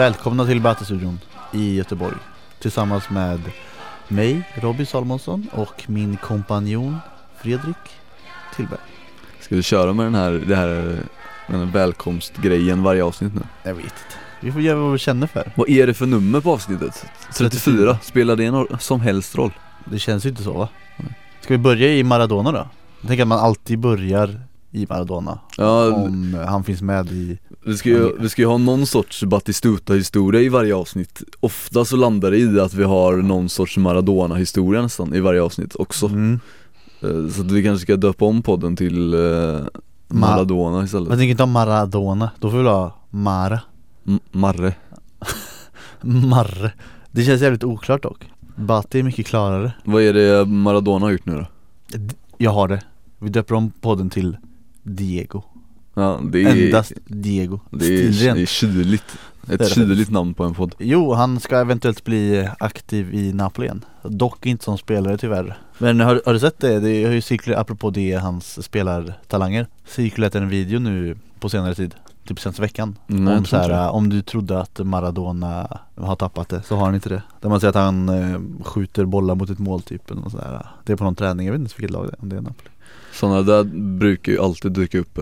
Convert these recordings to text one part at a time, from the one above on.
Välkomna till Battestudion i Göteborg tillsammans med mig, Robin Salomonsson och min kompanjon Fredrik Tillberg. Ska vi köra med den här, det här, den här välkomstgrejen varje avsnitt nu? Jag vet inte. Vi får göra vad vi känner för. Vad är det för nummer på avsnittet? 34, spelar det någon som helst roll? Det känns ju inte så va? Ska vi börja i Maradona då? Jag tänker att man alltid börjar i Maradona. Ja, Om han finns med i vi ska, ju, vi ska ju ha någon sorts Batistuta-historia i varje avsnitt. Ofta så landar det i att vi har någon sorts Maradona-historia nästan i varje avsnitt också. Mm. Eh, Så att vi kanske ska döpa om podden till eh, Maradona Jag istället tänker inte ha Maradona, då får vi ha Mara M- Marre. Marre. Det känns jävligt oklart dock. Bati är mycket klarare. Vad är det Maradona har gjort nu då? Jag har det. Vi döper om podden till Diego. Ja, det är, Endast Diego. det är, det är kyligt. Ett kyligt namn på en podd. Jo, han ska eventuellt bli aktiv i Napoli igen. Dock inte som spelare tyvärr. Men har, har du sett det? Det har ju cirkulerat, apropå det, hans spelartalanger. Cirkulerat en video nu på senare tid. Typ senaste veckan. Mm, jag om, så här, om du trodde att Maradona har tappat det, så har han inte det. Där man säger att han eh, skjuter bollar mot ett mål typ eller något sådär. Det är på någon träning, jag vet inte vilket lag det är, om det är Napoli Sådana där brukar ju alltid dyka upp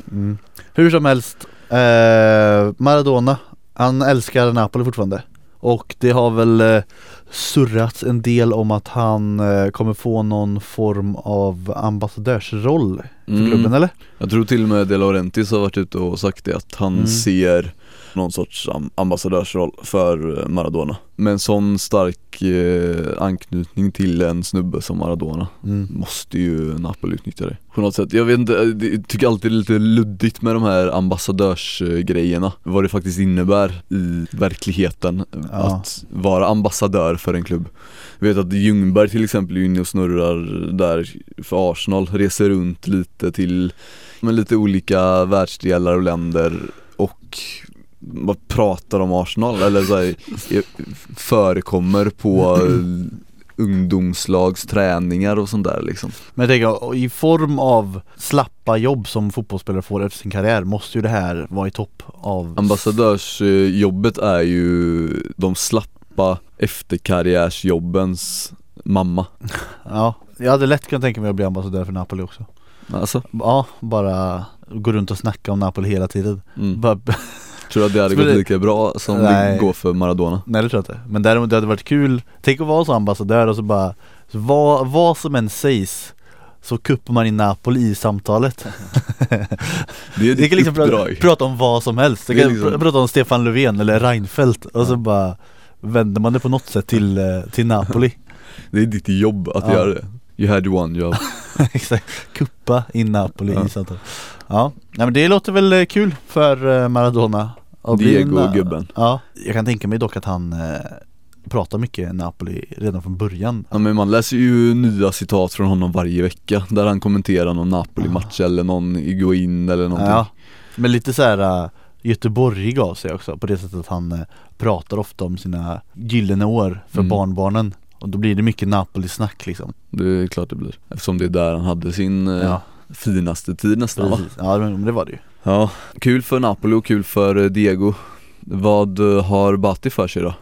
Hur som helst, eh, Maradona, han älskar Napoli fortfarande Och det har väl eh, surrats en del om att han eh, kommer få någon form av ambassadörsroll för Mm. klubben eller? Jag tror till och med De Laurentiis har varit ute och sagt det att han Mm. ser någon sorts am- ambassadörsroll för eh, Maradona. Med en sån stark eh, anknytning till en snubbe som Maradona Mm. måste ju Napoli utnyttja det På något sätt, jag vet inte, eh, jag tycker alltid det är lite luddigt med de här ambassadörsgrejerna. Vad det faktiskt innebär i verkligheten. Ja. att vara ambassadör för en klubb. Jag vet att Ljungberg till exempel är inne och snurrar där för Arsenal, reser runt lite till med lite olika världsdelar och länder och bara pratar om Arsenal? Eller så här, är- förekommer på ungdomslags träningar och sånt där liksom. Men jag tänker, i form av slappa jobb som fotbollsspelare får efter sin karriär måste ju det här vara i topp av Ambassadörsjobbet är ju de slappa efterkarriärsjobbens mamma. Ja, jag hade lätt kunnat tänka mig att bli ambassadör för Napoli också. Alltså, Ja, bara gå runt och snacka om Napoli hela tiden. Mm. bara, tror du att det hade gått lika bra som Nej. det går för Maradona? Nej det tror jag inte, men däremot det hade varit kul. Tänk att vara så ambassadör och så bara så vad, vad som än sägs så kuppar man in Napoli i samtalet. Det är ditt liksom prata, uppdrag. prata om vad som helst, det kan liksom- pr- prata om Stefan Löfven eller Reinfeldt. Och så bara vänder man det på något sätt till, eh, till Napoli. Det är ditt jobb att Ja. göra det. You had one job. Exakt, kuppa in Napoli Ja. i samtalet Ja, nej men det låter väl eh, kul för eh, Maradona att bli en, eh, Diego-gubben Ja, jag kan tänka mig dock att han eh, pratar mycket Napoli redan från början. Ja men man läser ju nya citat från honom varje vecka Där han kommenterar någon Napoli-match eller någon Iguain eller någonting. Ja, men lite så här uh, Göteborgig av sig också på det sättet att han pratar ofta om sina gyllene år för Mm. barnbarnen. Och då blir det mycket Napoli-snack liksom. Det är klart det blir Eftersom det är där han hade sin Ja, finaste tid nästan va? Ja men det var det ju Ja, kul för Napoli och kul för eh, Diego Vad eh, har Batti för sig då?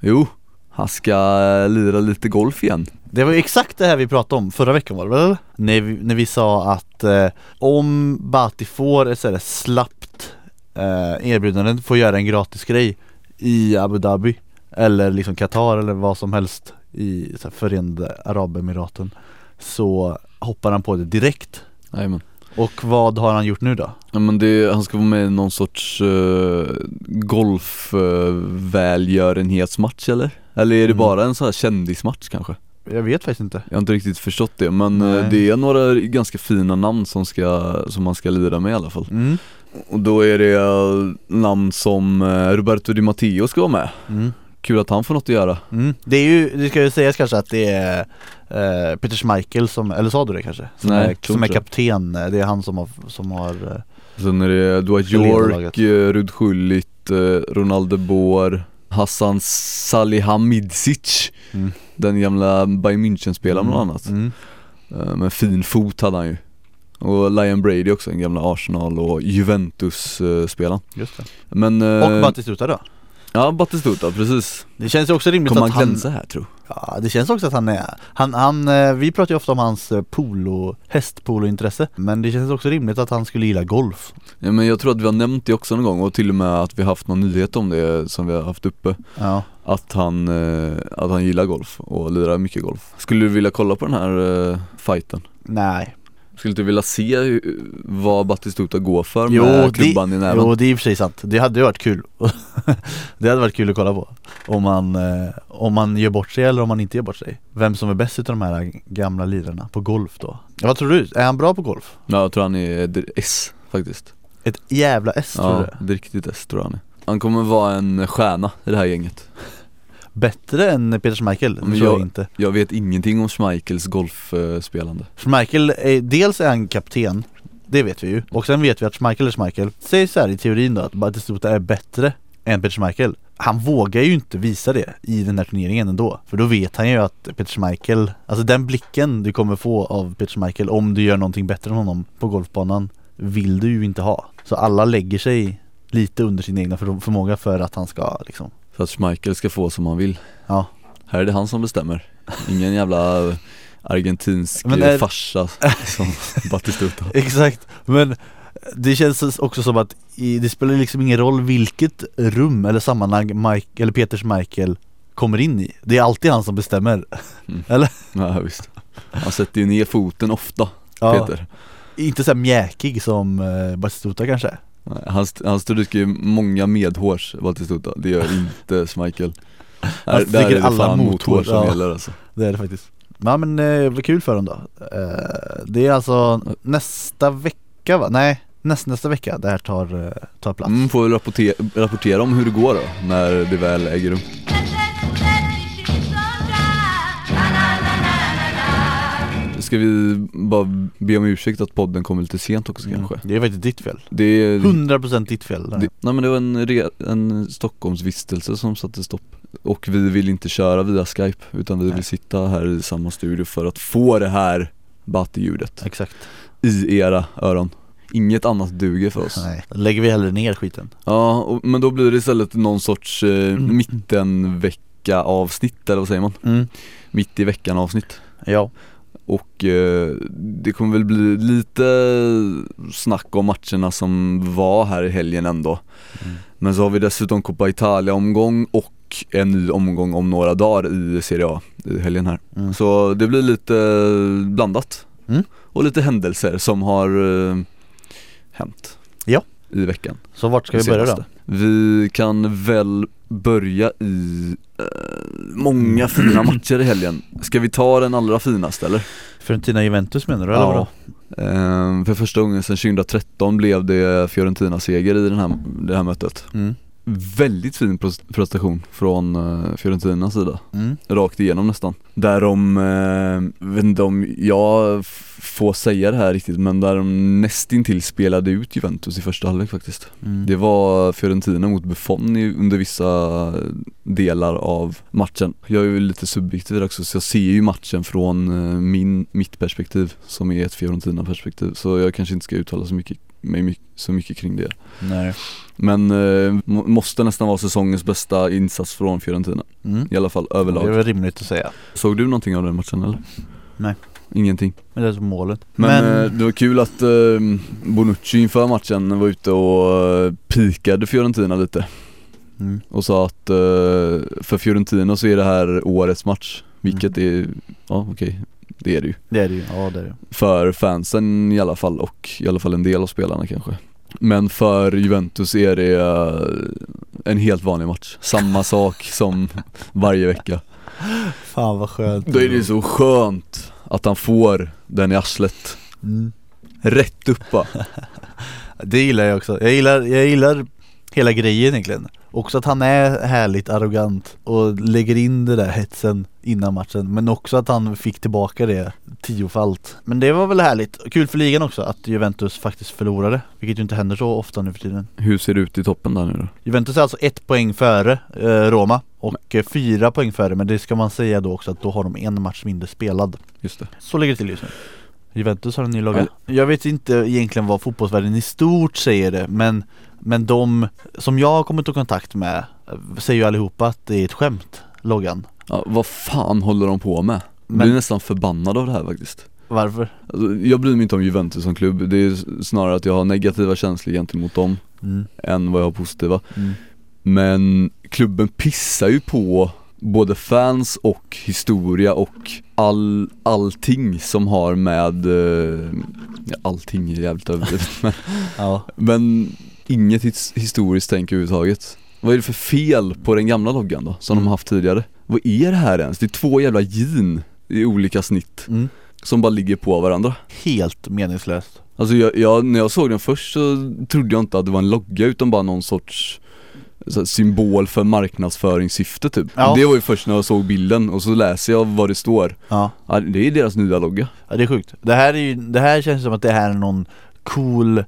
Jo, han ska eh, lira lite golf igen Det var ju exakt det här vi pratade om förra veckan var det väl? När vi, när vi sa att eh, om Bati får ett sådär slappt eh, erbjudande, får göra en gratis grej i Abu Dhabi eller liksom Qatar eller vad som helst i så här, Förenade Arabemiraten så hoppar han på det direkt. Jajamän Och vad har han gjort nu då? Ja men det, han ska vara med i någon sorts uh, golfvälgörenhetsmatch eller? Eller är det Mm. bara en sån här kändismatch kanske? Jag vet faktiskt inte. Jag har inte riktigt förstått det men eh, Nej. det är några ganska fina namn som, ska, som man ska lira med i alla fall Mm. Och då är det eh, namn som eh, Roberto Di Matteo ska vara med Mm. Kul att han får något att göra Mm. Det är ju, det ska ju sägas kanske att det är eh, Peter Schmeichel som, eller sa du det kanske? Som Nej, är, som är kapten, det är han som har, som har eh, Sen är det Dwight York, eh, Rud Schullit, eh, Ronaldo Boer Hassan Salihamidzic Mm. Den gamla Bayern München-spelaren bland annat mm. Eh, Men fin fot hade han ju Och Lion Brady också, en gamla Arsenal och Juventus-spelaren Just det. Men eh, Och Batistuta då? Ja, Batistuta, precis. Det känns ju också rimligt Kommer att han glänsa här tro? Ja det känns också att han är Han, han eh, vi pratar ju ofta om hans eh, polo, hästpolointresse Men det känns också rimligt att han skulle gilla golf Ja men jag tror att vi har nämnt det också någon gång och till och med att vi haft någon nyhet om det som vi har haft uppe Ja Att han, eh, att han gillar golf och lirar mycket golf Skulle du vilja kolla på den här fighten? Nej Skulle du vilja se hur, vad Batistuta går för Jo, med det- klubban i näven? Jo det är i och för sig sant, det hade ju varit kul Det hade varit kul att kolla på Om man, eh, om man gör bort sig eller om man inte gör bort sig Vem som är bäst utav de här gamla lirarna på golf då ja, Vad tror du? Är han bra på golf? Ja, jag tror han är ett S faktiskt Ett jävla S tror Ja, du? ett riktigt S tror jag han är Han kommer vara en stjärna i det här gänget Bättre än Peter Schmeichel? Men tror jag jag- inte. Jag vet ingenting om Schmeichels golfspelande. Schmeichel, är, dels är han kapten Det vet vi ju Och sen vet vi att Schmeichel är Schmeichel. Säg så här i teorin då att Batistuta är bättre än Peter Schmeichel. Han vågar ju inte visa det i den här turneringen ändå För då vet han ju att Peter Schmeichel Alltså den blicken du kommer få av Peter Schmeichel om du gör någonting bättre än honom på golfbanan Vill du ju inte ha. Så alla lägger sig lite under sin egna för- förmåga för att han ska liksom För att Schmeichel ska få som han vill. Ja. Här är det han som bestämmer. Ingen jävla argentinsk Men är- farsa som Batistuta. Exakt, men det känns också som att det spelar liksom ingen roll vilket rum eller sammanhang Mike, eller Peters Michael kommer in i. Det är alltid han som bestämmer. Ja visst. Han sätter ju ner foten ofta, Peter. Inte så mjäkig som uh, Batistuta kanske Nej, Han, st- han stryker ju många medhårs, Batistuta, det gör inte Schmeichel Här, stryker alla fan mothår, mothår som ja. gäller alltså. Det är det faktiskt. Ja men eh, vad kul för dem då. Eh, Det är alltså nästa vecka va? Nej, näst, nästa vecka. Det här tar, eh, tar plats. Mm, Får väl rapportera, rapportera om hur det går då, när det väl äger rum Ska vi bara be om ursäkt att podden kommer lite sent också Mm, kanske? Det är faktiskt ditt fel Det är 100% ditt fel Det, nej men det var en, re, en Stockholmsvistelse som satte stopp Och vi vill inte köra via Skype utan vi Nej. vill sitta här i samma studio för att få det här Batti-ljudet Exakt i era öron Inget annat duger för oss Nej, lägger vi hellre ner skiten Ja, och, men då blir det istället någon sorts eh, Mm. mittenvecka avsnitt eller vad säger man? mm. Mitt i veckan avsnitt Ja, Och eh, det kommer väl bli lite snack om matcherna som var här i helgen ändå Mm. Men så har vi dessutom Coppa Italia omgång och en ny omgång om några dagar i Serie A i helgen här mm. Så det blir lite blandat Mm. Och lite händelser som har eh, hänt Ja. i veckan så vart ska vi börja då? Vi kan väl börja i många fina matcher i helgen Ska vi ta den allra finaste eller? Fiorentina Juventus menar du eller vadå? Ehm, för första gången sedan 2013 blev det Fiorentina-seger i den här, det här mötet Mm. Väldigt fin pres- prestation från uh, Fiorentinas sida, Mm. rakt igenom nästan. Där de, eh, vet inte om jag får säga det här riktigt men där de nästintill spelade ut Juventus i första halvlek faktiskt. Mm. Det var Fiorentina mot Buffon i, under vissa delar av matchen. Jag är ju lite subjektiv där också så jag ser ju matchen från eh, min, mitt perspektiv som är ett Fiorentina-perspektiv. Så jag kanske inte ska uttala så mycket, mig så mycket kring det Nej. Men eh, må- måste nästan vara säsongens bästa insats från Fiorentina Mm. I alla fall Det är överlag väl rimligt att säga Såg du någonting av den matchen eller? Nej. Ingenting Men det är som målet Men, Men, eh, det var kul att eh, Bonucci inför matchen var ute och eh, pikade Fiorentina lite mm. och sa att eh, för Fiorentina så är det här årets match Vilket är, ja okej, det är det ju. Det är det ju, ja det är det. För fansen i alla fall och i alla fall en del av spelarna kanske. Men för Juventus är det eh, en helt vanlig match. Samma sak som varje vecka. Fan vad skönt. Då är det så skönt att han får den i arslet. Mm. Rätt upp va? Det gillar jag också, jag gillar, jag gillar hela grejen egentligen. Också att han är härligt arrogant och lägger in det där hetsen innan matchen Men också att han fick tillbaka det tiofalt. Men det var väl härligt, kul för ligan också att Juventus faktiskt förlorade Vilket ju inte händer så ofta nu för tiden. Hur ser det ut i toppen där nu då? Juventus är alltså ett poäng före eh, Roma och eh, fyra poäng före men det ska man säga då också att då har de en match mindre spelad. Just det. Så ligger det till just nu Juventus har en ny logga Jag vet inte egentligen vad fotbollsvärlden i stort säger det men Men de som jag har kommit i kontakt med säger ju allihopa att det är ett skämt, loggan. Ja, vad fan håller de på med? Jag Men- blir nästan förbannad av det här faktiskt Varför? alltså, Jag bryr mig inte om Juventus som klubb, det är snarare att jag har negativa känslor gentemot dem Mm. än vad jag har positiva Mm. Men klubben pissar ju på både fans och historia och all, allting som har med, eh, allting är jävligt överdrivet men, Ja. men inget his, historiskt tänk överhuvudtaget Vad är det för fel på den gamla loggan då, som Mm. de har haft tidigare? Vad är det här ens? Det är två jävla gin i olika snitt Mm. som bara ligger på varandra Helt meningslöst. Alltså jag, jag, när jag såg den först så trodde jag inte att det var en logga utan bara någon sorts symbol för marknadsföringssyfte typ Ja. Det var ju först när jag såg bilden och så läser jag vad det står Ja. ja, Det är deras nya logga ja, det är sjukt. Det här, är ju, det här känns som att det här är någon cool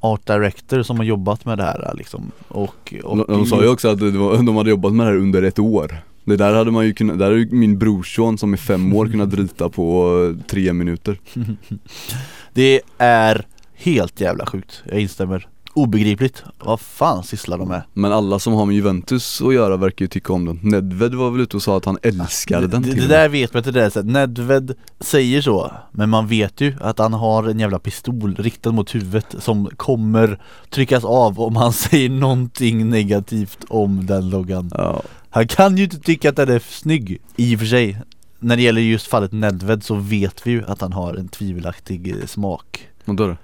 art director som har jobbat med det här liksom. Och, och de, de sa ju också att var, de hade jobbat med det här under ett år Det där hade man ju kunnat, där hade ju min brorson som är fem år kunnat rita på tre minuter Det är helt jävla sjukt, jag instämmer. Obegripligt. Vad fan sysslar de med? Men alla som har med Juventus att göra verkar ju tycka om den Nedved var väl ute och sa att han älskade den det, till det och med. där vet man inte, det där sättet. Nedved säger så, men man vet ju att han har en jävla pistol riktad mot huvudet som kommer tryckas av om han säger någonting negativt om den loggan. Ja, Han kan ju inte tycka att den är snygg, i och för sig. När det gäller just fallet Nedved så vet vi ju att han har en tvivelaktig eh, smak. vad då?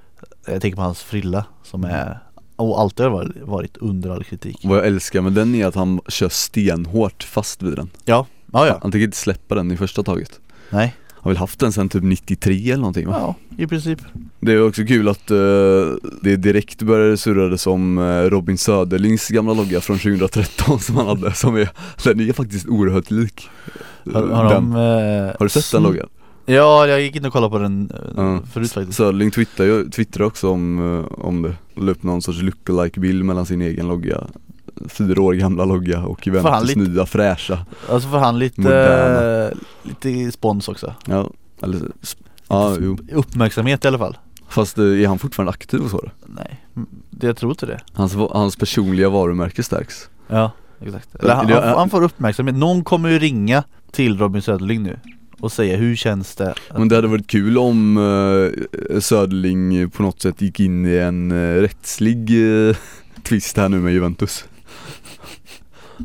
Jag tänker på hans frilla som är, och alltid har varit, under all kritik. Vad jag älskar med den är att han kör stenhårt fast vid den Ja, ja ja, Han tänker inte släppa den i första taget nej, Han har väl haft den sen typ 93 eller någonting va? ja i princip. Det är också kul att eh, det direkt började surra som eh, Robin Söderlings gamla logga från 2013 som han hade som är, den är faktiskt oerhört lik Har, har, den, de, eh, har du sett den loggan? Ja, jag gick in och kollade på den Ja. förut faktiskt. Söderling twittrar ju twittrar också om, eh, om det, la upp någon sorts lookalike bild mellan sin egen logga Fyra år gamla logga och Juventus nya fräscha Alltså får han lite, Moderna. eh, lite spons också. Ja, eller, ja jo Uppmärksamhet i alla fall. Fast är han fortfarande aktiv och så då? Nej, mm, det jag tror inte det. Hans, hans personliga varumärke stärks Ja, exakt. Eller han, han, han får uppmärksamhet. Någon kommer ju ringa till Robin Söderling nu och säga hur känns det? Men det hade varit kul om uh, Söderling på något sätt gick in i en eh, rättslig eh, twist här nu med Juventus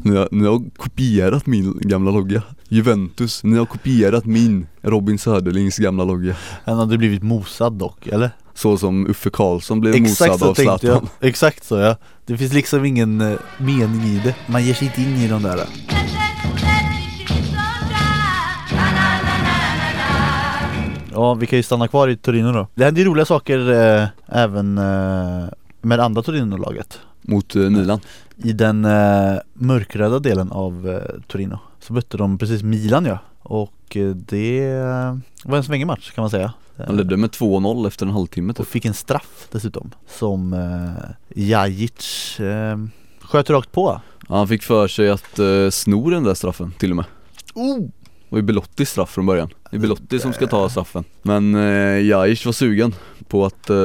ni har, ni har kopierat min gamla logga Juventus, ni har kopierat min Robin Söderlings gamla logga Han hade blivit mosad dock, eller? Så som Uffe Karlsson blev Exakt mosad av tänkte jag. Zlatan Exakt så ja. Det finns liksom ingen eh, mening i det. Man ger sig inte in i de där. Ja, vi kan ju stanna kvar i Torino då. Det händer ju roliga saker eh, även eh, med andra Torino-laget. Mot eh, Milan I den eh, mörkröda delen av eh, Torino så mötte de precis Milan ja. Och eh, det eh, var en svängig match kan man säga. Han ledde med 2-0 efter en halvtimme Och typ fick en straff dessutom som eh, Jajic eh, sköt rakt på. Han fick för sig att eh, sno den där straffen till och med Oh! Det var ju Belottis straff från början. Det är Belotti som ska ta straffen. Men eh, Jajic var sugen på att eh,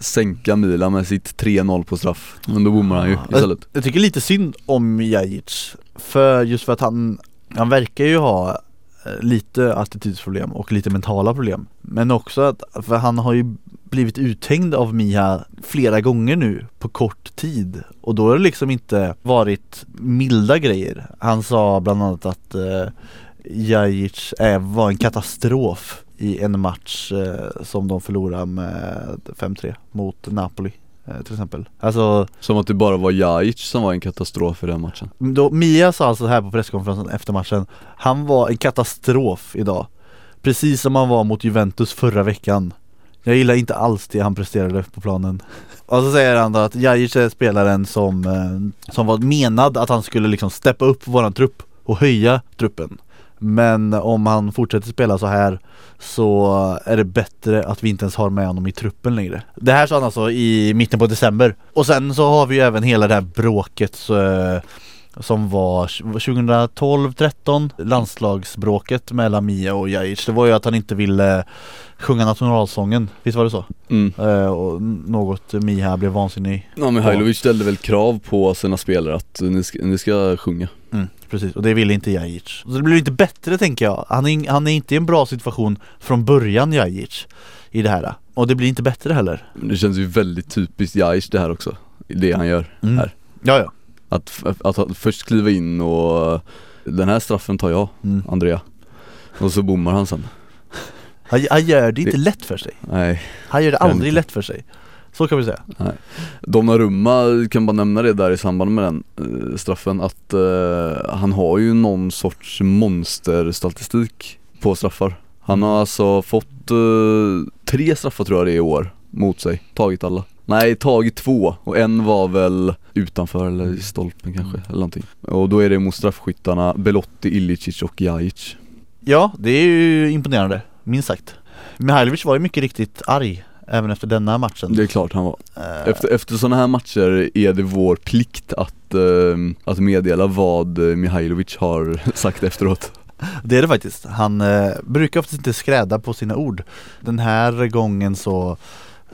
sänka Milan med sitt 3-0 på straff. Men då bommar han ju istället. Jag tycker lite synd om Jajic För just för att han, han verkar ju ha eh, lite attitydsproblem och lite mentala problem. Men också att, för han har ju blivit uthängd av Miha flera gånger nu på kort tid. Och då har det liksom inte varit milda grejer. Han sa bland annat att eh, Jajic är, var en katastrof i en match eh, som de förlorade med 5-3 mot Napoli eh, till exempel. Alltså Som att det bara var Jajic som var en katastrof i den matchen. då, Mia sa alltså här på presskonferensen efter matchen Han var en katastrof idag. Precis som han var mot Juventus förra veckan jag gillar inte alls det han presterade på planen. Och så säger han då att Jajic är spelaren som, eh, som var menad att han skulle liksom steppa upp våran trupp och höja truppen. Men om han fortsätter spela så här så är det bättre att vi inte ens har med honom i truppen längre. Det här sa han alltså i mitten på december. Och sen så har vi ju även hela det här bråket så, eh, som var 2012-13 landslagsbråket mellan Mia och Jajic. Det var ju att han inte ville sjunga nationalsången, visst var det så? Mm. Eh, och något Mia blev vansinnig Ja men Hajlovic ställde väl krav på sina spelare att ni ska, ni ska sjunga. Mm, Precis, och det ville inte Jajic. Så det blir inte bättre tänker jag. Han är, han är inte i en bra situation från början Jajic I det här. Och det blir inte bättre heller. Det känns ju väldigt typiskt Jajic det här också. Det han gör Mm. här. Ja ja att, att, att först kliva in och Den här straffen tar jag, mm. Andrea. Och så bommar han sen. Han, han gör det inte Det- lätt för sig. Nej. Han gör det aldrig inte. lätt för sig. Så kan vi säga. Donnarumma kan bara nämna det där i samband med den eh, straffen att eh, han har ju någon sorts monsterstatistik på straffar. Han har alltså fått eh, tre straffar tror jag det är i år mot sig, tagit alla Nej, tagit två. Och en var väl utanför eller i stolpen kanske eller någonting. Och då är det mot straffskyttarna Belotti, Ilicic och Jajic. Ja, det är ju imponerande, minst sagt. Mihailovic var ju mycket riktigt arg Även efter denna matchen. Det är klart han var. Eh, Efter, efter sådana här matcher är det vår plikt att, eh, att meddela vad Mihailovic har sagt efteråt. Det är det faktiskt. Han eh, brukar oftast inte skräda på sina ord. Den här gången så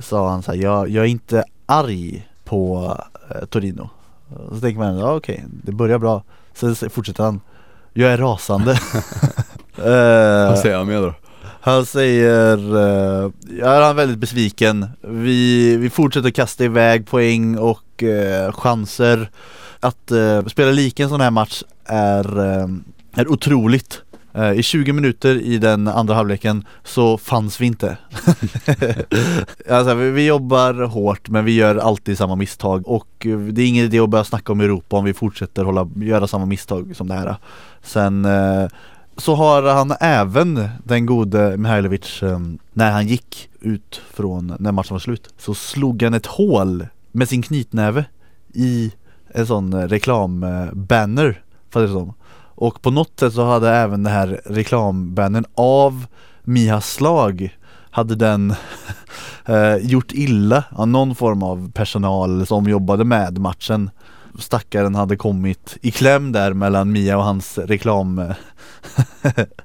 sa han så här, jag, jag är inte arg på eh, Torino. Så tänker man, ja okej, det börjar bra. Sen fortsätter han, jag är rasande. Eh, Vad säger han mer då? han säger, uh, ja, han är väldigt besviken. Vi, vi fortsätter kasta iväg poäng och eh, chanser. Att eh, spela lika en sån här match är, eh, är otroligt. Eh, I 20 minuter i den andra halvleken så fanns vi inte. alltså, vi, jobbar hårt men vi gör alltid samma misstag och eh, det är ingen idé att börja snacka om Europa om vi fortsätter hålla, göra samma misstag som det här. Sen eh, så har han även den gode Mihailovic när han gick ut från när matchen var slut så slog han ett hål med sin knytnäve i en sån reklambanner fattar du som. Och på något sätt så hade även den här reklambannern av Mihas slag hade den eh, gjort illa av någon form av personal som jobbade med matchen. Stackaren hade kommit i kläm där mellan Mia och hans reklam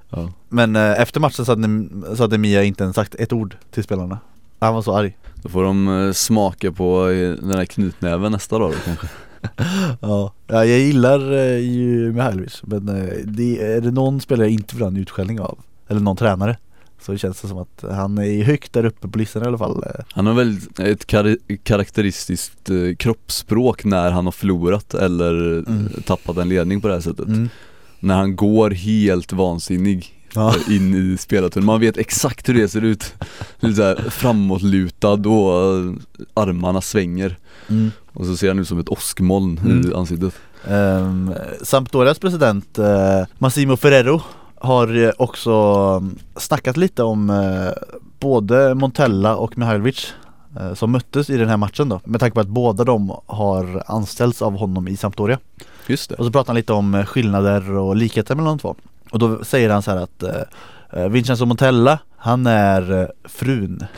Ja. Men eh, efter matchen så hade, så hade Mia inte ens sagt ett ord till spelarna. Han var så arg. Då får de eh, smaka på eh, den här knytnäven nästa dag då kanske Ja, ja jag gillar eh, ju Mihailovic men eh, det, är det någon spelare jag inte vill ha en utskällning av Eller någon tränare Så känns det som att han är högt där uppe på listan i alla fall eh. Han har väldigt ett kar- karaktäristiskt kroppsspråk när han har förlorat eller Mm. tappat en ledning på det här sättet mm. När han går helt vansinnig Ja. in i spelartunneln, man vet exakt hur det ser ut. Lite såhär framåtlutad och eh, armarna svänger. Mm. Och så ser han ut som ett åskmoln Mm. i ansiktet. Um, Sampdorias president eh, Massimo Ferrero har eh, också snackat lite om eh, både Montella och Mihailovic eh, som möttes i den här matchen då med tanke på att båda de har anställts av honom i Sampdoria. Just det. Och så pratar han lite om skillnader och likheter mellan de två och då säger han så här att eh, eh, Vincenzo Montella han är eh, frun.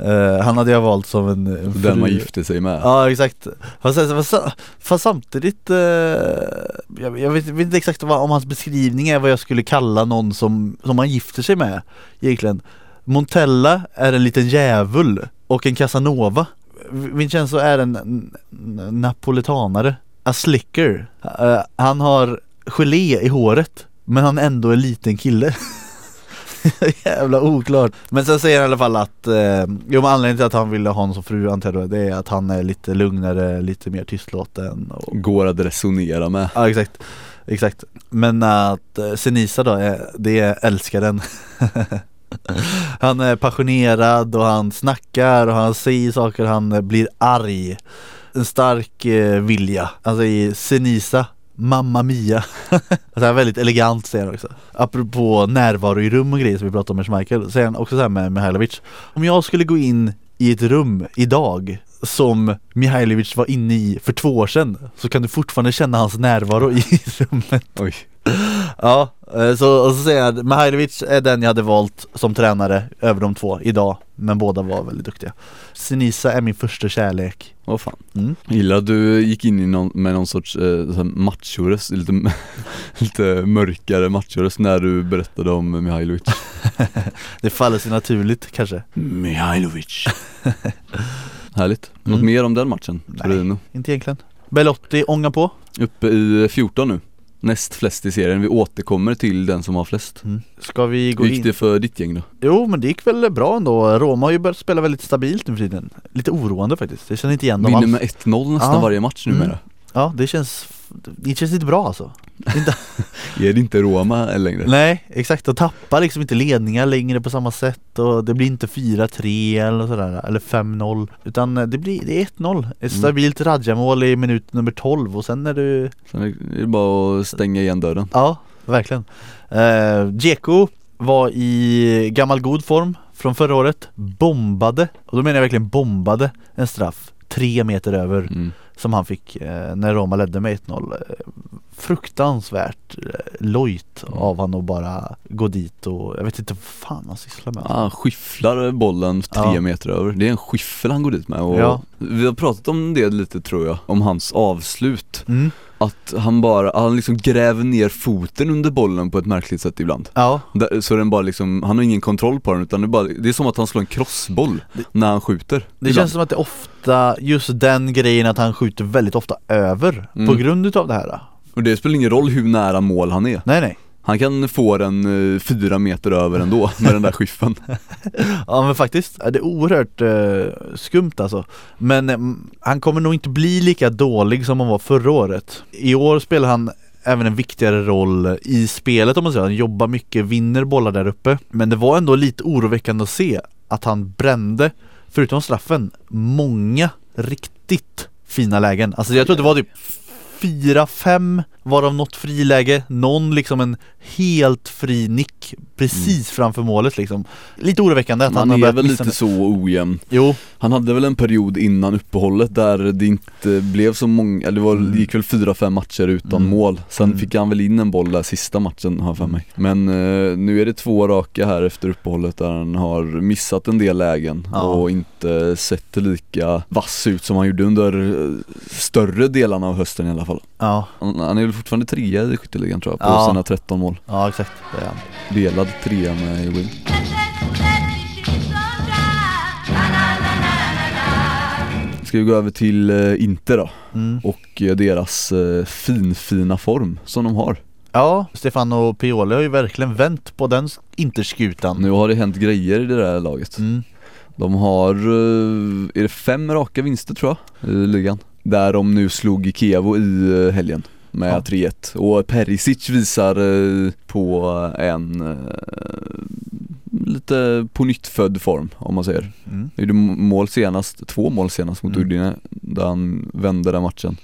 Eh, Han hade jag valt som en, en Den man fru. gifte sig med. Ja exakt. Fast, fast, fast samtidigt eh, jag, jag vet, inte exakt vad, om hans beskrivning är vad jag skulle kalla någon som, som man gifter sig med Egentligen. Montella är en liten djävul och en casanova. Vincenzo är en n- n- napolitanare A slicker. Eh, Han har gelé i håret men han är ändå en liten kille. Jävla oklart. Men sen säger han i alla fall att eh, Jo men anledningen till att han ville ha honom som fru antar jag då, det är att han är lite lugnare, lite mer tystlåten och, Går att resonera med. Ja exakt. Exakt. Men att eh, Senisa då, är, det är älskaren. Han är passionerad och han snackar och han säger saker, han eh, blir arg. En stark eh, vilja. Alltså i Senisa Mamma Mia. Alltså, är väldigt elegant säger han också. Apropå närvaro i rum och grejer som vi pratade om med Schmeichel Säger han också så här med Mihailovic. Om jag skulle gå in i ett rum idag som Mihailovic var inne i för två år sedan så kan du fortfarande känna hans närvaro i rummet. Oj. Ja, eh, så, och så säger jag Mihailovic är den jag hade valt som tränare över de två idag Men båda var väldigt duktiga Sinisa är min första kärlek Vad fan mm. Gillar att du gick in i någon, med någon sorts eh, machoröst, lite, lite mörkare machoröst när du berättade om Mihailovic Det faller sig naturligt kanske Mihailovic Härligt, något Mm. mer om den matchen? Nej. Torino? Inte egentligen Belotti ångar på Uppe i 14 nu Näst flest i serien, vi återkommer till den som har flest mm. Ska vi gå Hur gick in? det för ditt gäng då? Jo men det gick väl bra ändå Roma har ju börjat spela väldigt stabilt nu för tiden Lite oroande faktiskt, jag känner inte igen dem Vinner alls med 1-0 nästan Ja. varje match Mm. numera Ja det känns, det känns inte bra alltså Är det inte Roma längre? Nej exakt, de tappar liksom inte ledningar längre på samma sätt och det blir inte 4-3 eller sådär, eller 5-0 Utan det blir, det är 1-0 Ett stabilt Radja-mål i minut nummer 12 och sen är du Sen är det bara att stänga igen dörren. Ja, verkligen. Uh, Dzeko var i gammal god form från förra året Bombade, och då menar jag verkligen bombade en straff Tre meter över. Mm. Som han fick eh, när Roma ledde med 1-0 eh, Fruktansvärt eh, lojt Mm. av han att bara gå dit och jag vet inte vad fan han sysslar med Han skifflar bollen tre Ja. meter över, det är en skiffel han går dit med och Ja. Vi har pratat om det lite tror jag, om hans avslut mm. Att han bara, han liksom gräver ner foten under bollen på ett märkligt sätt ibland. Ja, Där- Så den bara liksom, han har ingen kontroll på den utan det är, bara, det är som att han slår en crossboll när han skjuter det ibland. känns som att det ofta, just den grejen att han skjuter väldigt ofta över Mm. på grund utav det här. Och det spelar ingen roll hur nära mål han är. Nej nej Han kan få den eh, fyra meter över ändå med den där skiffen. Ja men faktiskt, det är oerhört eh, skumt alltså. Men eh, han kommer nog inte bli lika dålig som han var förra året. I år spelar han även en viktigare roll i spelet om man säger. Han jobbar mycket, vinner bollar där uppe. Men det var ändå lite oroväckande att se att han brände, förutom straffen, många riktigt fina lägen. Alltså jag tror det var typ fyra, fem varav något friläge, någon liksom en helt fri nick precis framför målet liksom. Lite oroväckande att han Han har är väl lite så ojämn. Jo, Han hade väl en period innan uppehållet där det inte blev så många, eller det, var, det gick väl fyra, fem matcher utan Mm. mål. Sen Mm. fick han väl in en boll där sista matchen har för mig. Men eh, nu är det två raka här efter uppehållet där han har missat en del lägen Ja. och inte sett lika vass ut som han gjorde under eh, större delarna av hösten i alla fall. Ja, Han, han är väl fortfarande trea i skytteligan tror jag på Ja. sina 13 mål ja exakt det är han. Delad trea med Will Ska vi gå över till eh, Inter då Mm. och eh, deras eh, finfina form som de har Ja, Stefano Pioli har ju verkligen vänt på den Interskutan Nu har det hänt grejer i det där laget mm. De har, är det fem raka vinster tror jag i ligan Där de nu slog Kievo i helgen med Ja. 3-1 och Perisic visar eh, på en eh, lite på nytt född form om man säger Mm. Han gjorde mål senast, två mål senast mot Mm. Udine där han vände den matchen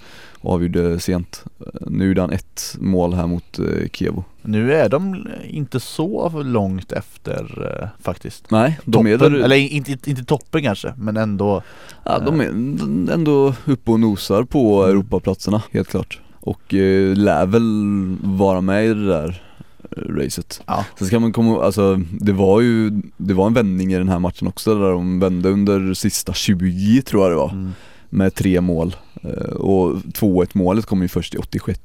och avgjorde sent. Nu gjorde han ett mål här mot eh. Nu är de inte så långt efter eh, faktiskt Nej, de toppen, är där, eller inte, inte toppen kanske, men ändå ja, de är ändå uppe och nosar på Mm. Europaplatserna helt klart. Och eh, lär väl vara med i det där eh, racet. Ja, Sen ska man komma alltså det var ju, det var en vändning i den här matchen också där de vände under sista 20 tror jag det var. mm. med tre mål Eh, och 2-1 målet kom ju först i 86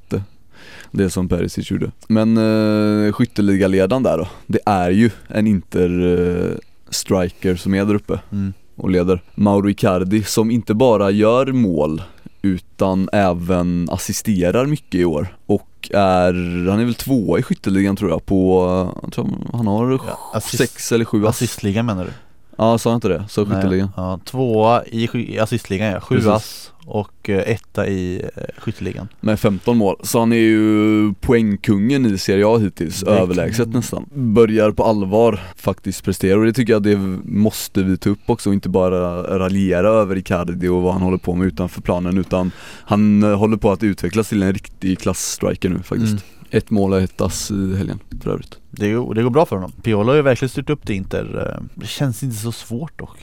Det som Perisic gjorde Men uh, skytteligaledaren där då, det är ju en Inter-striker som är där uppe Mm. och leder Mauro Icardi som inte bara gör mål utan även assisterar mycket i år och är, han är väl tvåa i skytteligan tror jag på, jag tror han har Ja, assist- sex eller sju ass Assistligan menar du? Ja, sa jag inte det? Så skytteligan? Ja, tvåa i assistligan ja, sju ass och eh, etta i eh, skytteligan Med 15 mål, så han är ju poängkungen i Serie A hittills, Verkligen. överlägset nästan Börjar på allvar faktiskt prestera och det tycker jag det måste vi ta upp också och inte bara raljera över Icardi och vad han håller på med utanför planen utan Han eh, håller på att utvecklas till en riktig klassstriker nu faktiskt Mm. Ett mål och ett ass i helgen för övrigt. Det, går- det går bra för honom. Piolo har ju verkligen styrt upp det Inter eh, Det känns inte så svårt dock.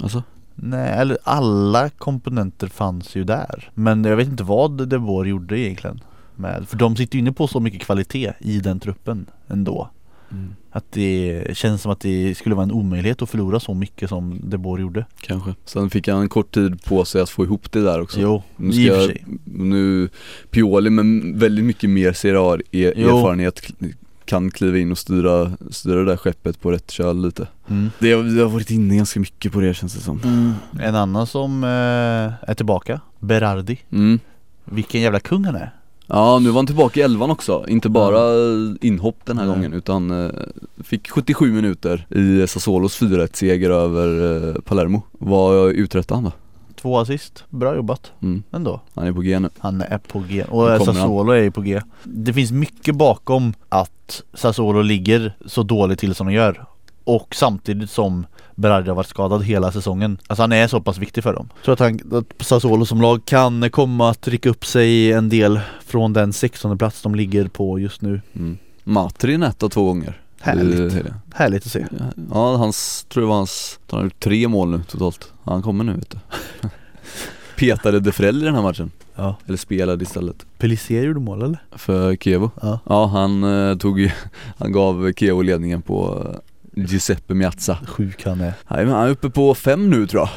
Alltså? Nej, eller alla komponenter fanns ju där. Men jag vet inte vad De Boer gjorde egentligen med, för de sitter ju inne på så mycket kvalitet i den truppen ändå Mm. Att det känns som att det skulle vara en omöjlighet att förlora så mycket som De Boer gjorde Kanske. Sen fick han en kort tid på sig att få ihop det där också. Jo, Nu ska i och för jag- sig Nu, Pioli med väldigt mycket mer Serie A er- Jo. erfarenhet kan kliva in och styra, styra det där skeppet på rätt köl lite. mm. Det har, det har varit inne ganska mycket på det känns det som. En annan som eh, är tillbaka, Berardi Mm. Vilken jävla kung han är Ja nu var han tillbaka i elvan också, inte bara inhopp den här Nej. gången utan eh, fick 77 minuter i Sassuolos 4-1 seger över eh, Palermo. Vad uträttade han då? Två assist, bra jobbat Mm. ändå Han är på G nu. Han är på G och kommer Sassuolo är ju på G Det finns mycket bakom att Sassuolo ligger så dåligt till som de gör Och samtidigt som Berardi har varit skadad hela säsongen Alltså han är så pass viktig för dem Jag tror att, han, att Sassuolo som lag kan komma att rycka upp sig en del från den 16 plats de ligger på just nu Mm. Matri nätta två gånger. Härligt. Helgen. Härligt att se Ja, hans, tror det var hans, han har gjort tre mål nu totalt. Han kommer nu vet du. Petade De Frel i den här matchen. Ja Eller spelade istället. Pellissier gjorde mål eller? För Kevo. Ja Ja, han eh, tog ju, han gav Kevo ledningen på eh, Giuseppe Miazza. Sjuk han är Nej, men han är uppe på fem nu tror jag.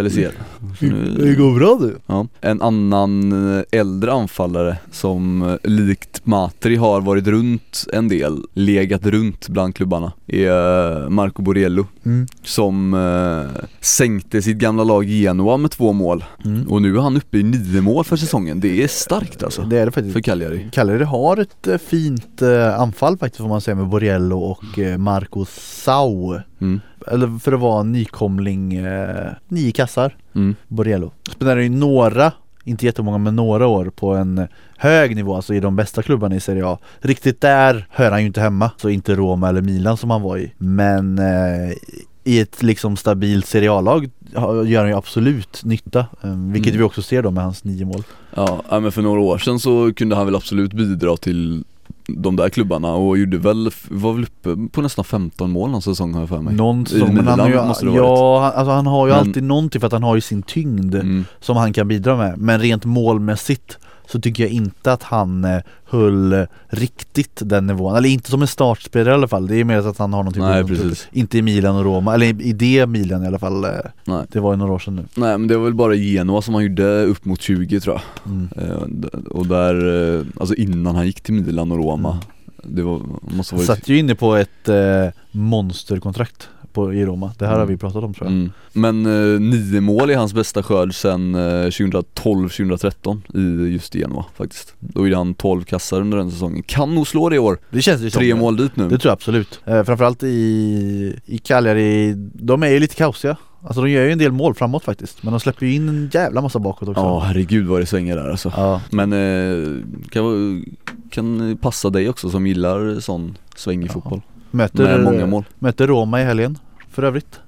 Pellissier. Så nu- går bra du Ja. En annan eh, äldre anfallare som eh, likt Matri har varit runt en del, legat runt bland klubbarna, är eh, Marco Borello mm. som eh, sänkte sitt gamla lag Genoa med två mål Mm. och nu är han uppe i nio mål för säsongen. Det är starkt alltså, Det är det faktiskt för Cagliari. Cagliari har ett fint anfall faktiskt får man säga med Borriello och Marco Sau Mm. Eller för att vara nykomling, eh, nio kassar. Mm. Borriello Spenderar ju några, inte jättemånga men några år på en hög nivå, alltså i de bästa klubbarna i Serie A. Riktigt där hör han ju inte hemma, så inte Roma eller Milan som han var i. Men eh, i ett liksom stabilt har- gör han ju absolut nytta eh, Vilket Mm. vi också ser då med hans nio mål. Ja, men för några år sedan så kunde han väl absolut bidra till de där klubbarna och gjorde väl, var väl uppe på nästan 15 mål någon säsong har jag för mig. Någon säsong, men han ju, ja, han, alltså han har ju Men- alltid någonting för att han har ju sin tyngd Mm. som han kan bidra med Men rent målmässigt så tycker jag inte att han eh, höll riktigt den nivån Eller inte som en startspelare i alla fall Det är mer att han har någonting Nej på gång. precis. Inte i Milan och Roma, eller i- i det Milan i alla fall eh, Nej. Det var ju några år sedan nu Nej men det var väl bara Genoa som han gjorde upp mot 20 tror jag. mm. Eh, Och där, eh, alltså innan han gick till Milan och Roma. Det var, måste ha Han varit satt ju inne på ett monsterkontrakt på, i Roma Det här har Mm. vi pratat om tror jag Mm. Men eh, nio mål är hans bästa skörd sen eh, 2012-2013 i just Genoa faktiskt. Då gjorde han 12 kassar under den säsongen. Kan nog slå det i år. Det känns som Tre det. mål dit nu. Det tror jag absolut. Eh, framförallt i, i Cagliari, de är ju lite kaosiga. Alltså de gör ju en del mål framåt faktiskt. Men de släpper ju in en jävla massa bakåt också. Ja herregud vad det svänger där alltså. Ja, Men eh, kan, kan passa dig också som gillar sån svängig Ja. fotboll. Möter, Med många mål. möter Roma i helgen för övrigt.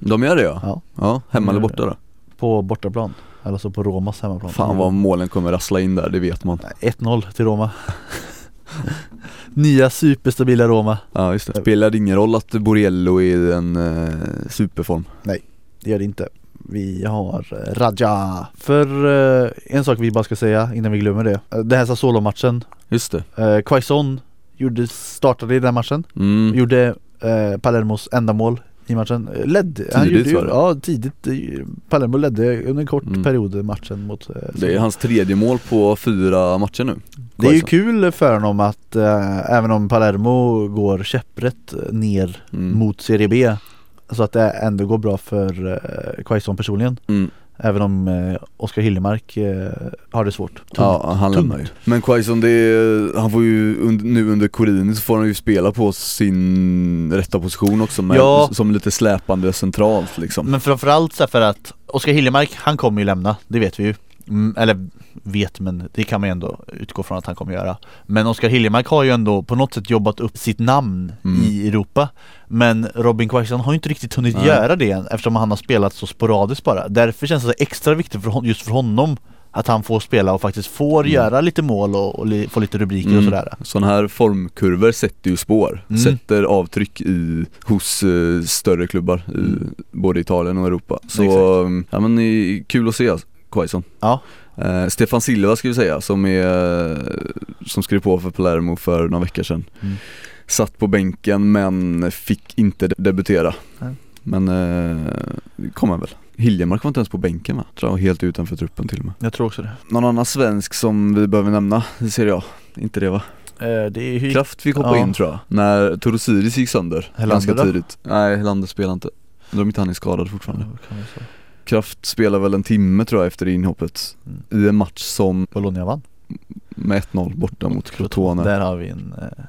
De gör det ja? Ja. Ja, hemma eller borta då? På bortaplan. Eller så på Romas hemmaplan. Fan vad målen kommer rassla in där, det vet man. Nej, 1-0 till Roma. Nya superstabila Roma. Ja just det. Spelar det ingen roll att Borello är i en eh, superform? Det gör det inte. Vi har eh, Raja. För eh, en sak vi bara ska säga innan vi glömmer det. Eh, Den här Sassuolo-matchen. Just det. Eh, Quaison gjorde, startade i den matchen. Mm. Gjorde eh, Palermos enda mål i matchen. Eh, Ledde, han Tidigt gjorde ju. Ja tidigt. eh, Palermo ledde under en kort Mm. period matchen mot eh, Det är hans tredje mål på fyra matcher nu. Det är ju kul för honom att eh, även om Palermo går käpprätt ner Mm. mot Serie B Så att det ändå går bra för eh, Quaison personligen Mm. Även om eh, Oskar Hillemark eh, har det svårt Tungt. Ja, han tungt. lämnar ju. Men Quaison, det är, han får ju und, nu under Corini så får han ju spela på sin rätta position också med, Ja. som lite släpande centralt liksom. Men framförallt så för att Oskar Hillemark, han kommer ju lämna, det vet vi ju mm, Eller vet men det kan man ju ändå utgå från att han kommer göra Men Oskar Hillemark har ju ändå på något sätt jobbat upp sitt namn Mm. i Europa Men Robin Quaison har ju inte riktigt hunnit Nej. göra det än eftersom han har spelat så sporadiskt bara Därför känns det extra viktigt för just för honom Att han får spela och faktiskt får Mm. göra lite mål och, och li, få lite rubriker och Mm. sådär Sådana här formkurvor sätter ju spår, Mm. sätter avtryck i, hos eh, större klubbar i Mm. både Italien och Europa. Så Exakt. ja men kul att se. Quaison. Ja. Eh, Stefan Silva ska vi säga som är, som skrev på för Palermo för några veckor sedan. Mm. Satt på bänken men fick inte de- debutera. Nej. Men eh, det kommer väl. Hiljemark var inte ens på bänken va? Tror jag helt utanför truppen till och med. Jag tror också det. Någon annan svensk som vi behöver nämna, det ser jag. Inte det va? Det Kraft fick hoppa Ja. in tror jag. När Torosiris gick sönder. Helander ganska då? tidigt. Nej, Helander spelar inte. Undrar om inte han är skadad fortfarande. Ja. Kraft spelar väl en timme tror jag efter inhoppet. Mm. I en match som Bologna vann. med 1-0 borta mot Crotone. Där har vi en, eh,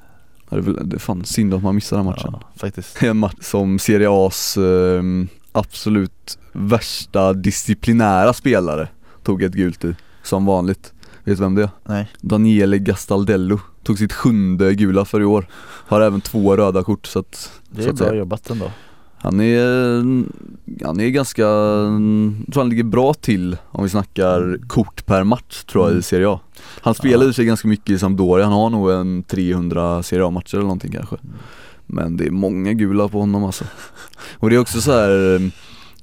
Ja, Det är väl- det är fan synd att man missar den matchen. ja, faktiskt. En match som Serie A's eh, absolut värsta disciplinära spelare tog ett gult i, som vanligt. Vet du vem det är? Nej. Daniele Gastaldello tog sitt sjunde gula för i år. Har även två röda kort så att, Det så är att bra säga. jobbat ändå. Han är, han är ganska, jag tror han ligger bra till om vi snackar kort per match tror jag Mm. i Serie A. Han spelar Ja. i sig ganska mycket i Sampdoria, han har nog en 300 Serie A-matcher eller någonting kanske. Mm. Men det är många gula på honom alltså. Och det är också så här.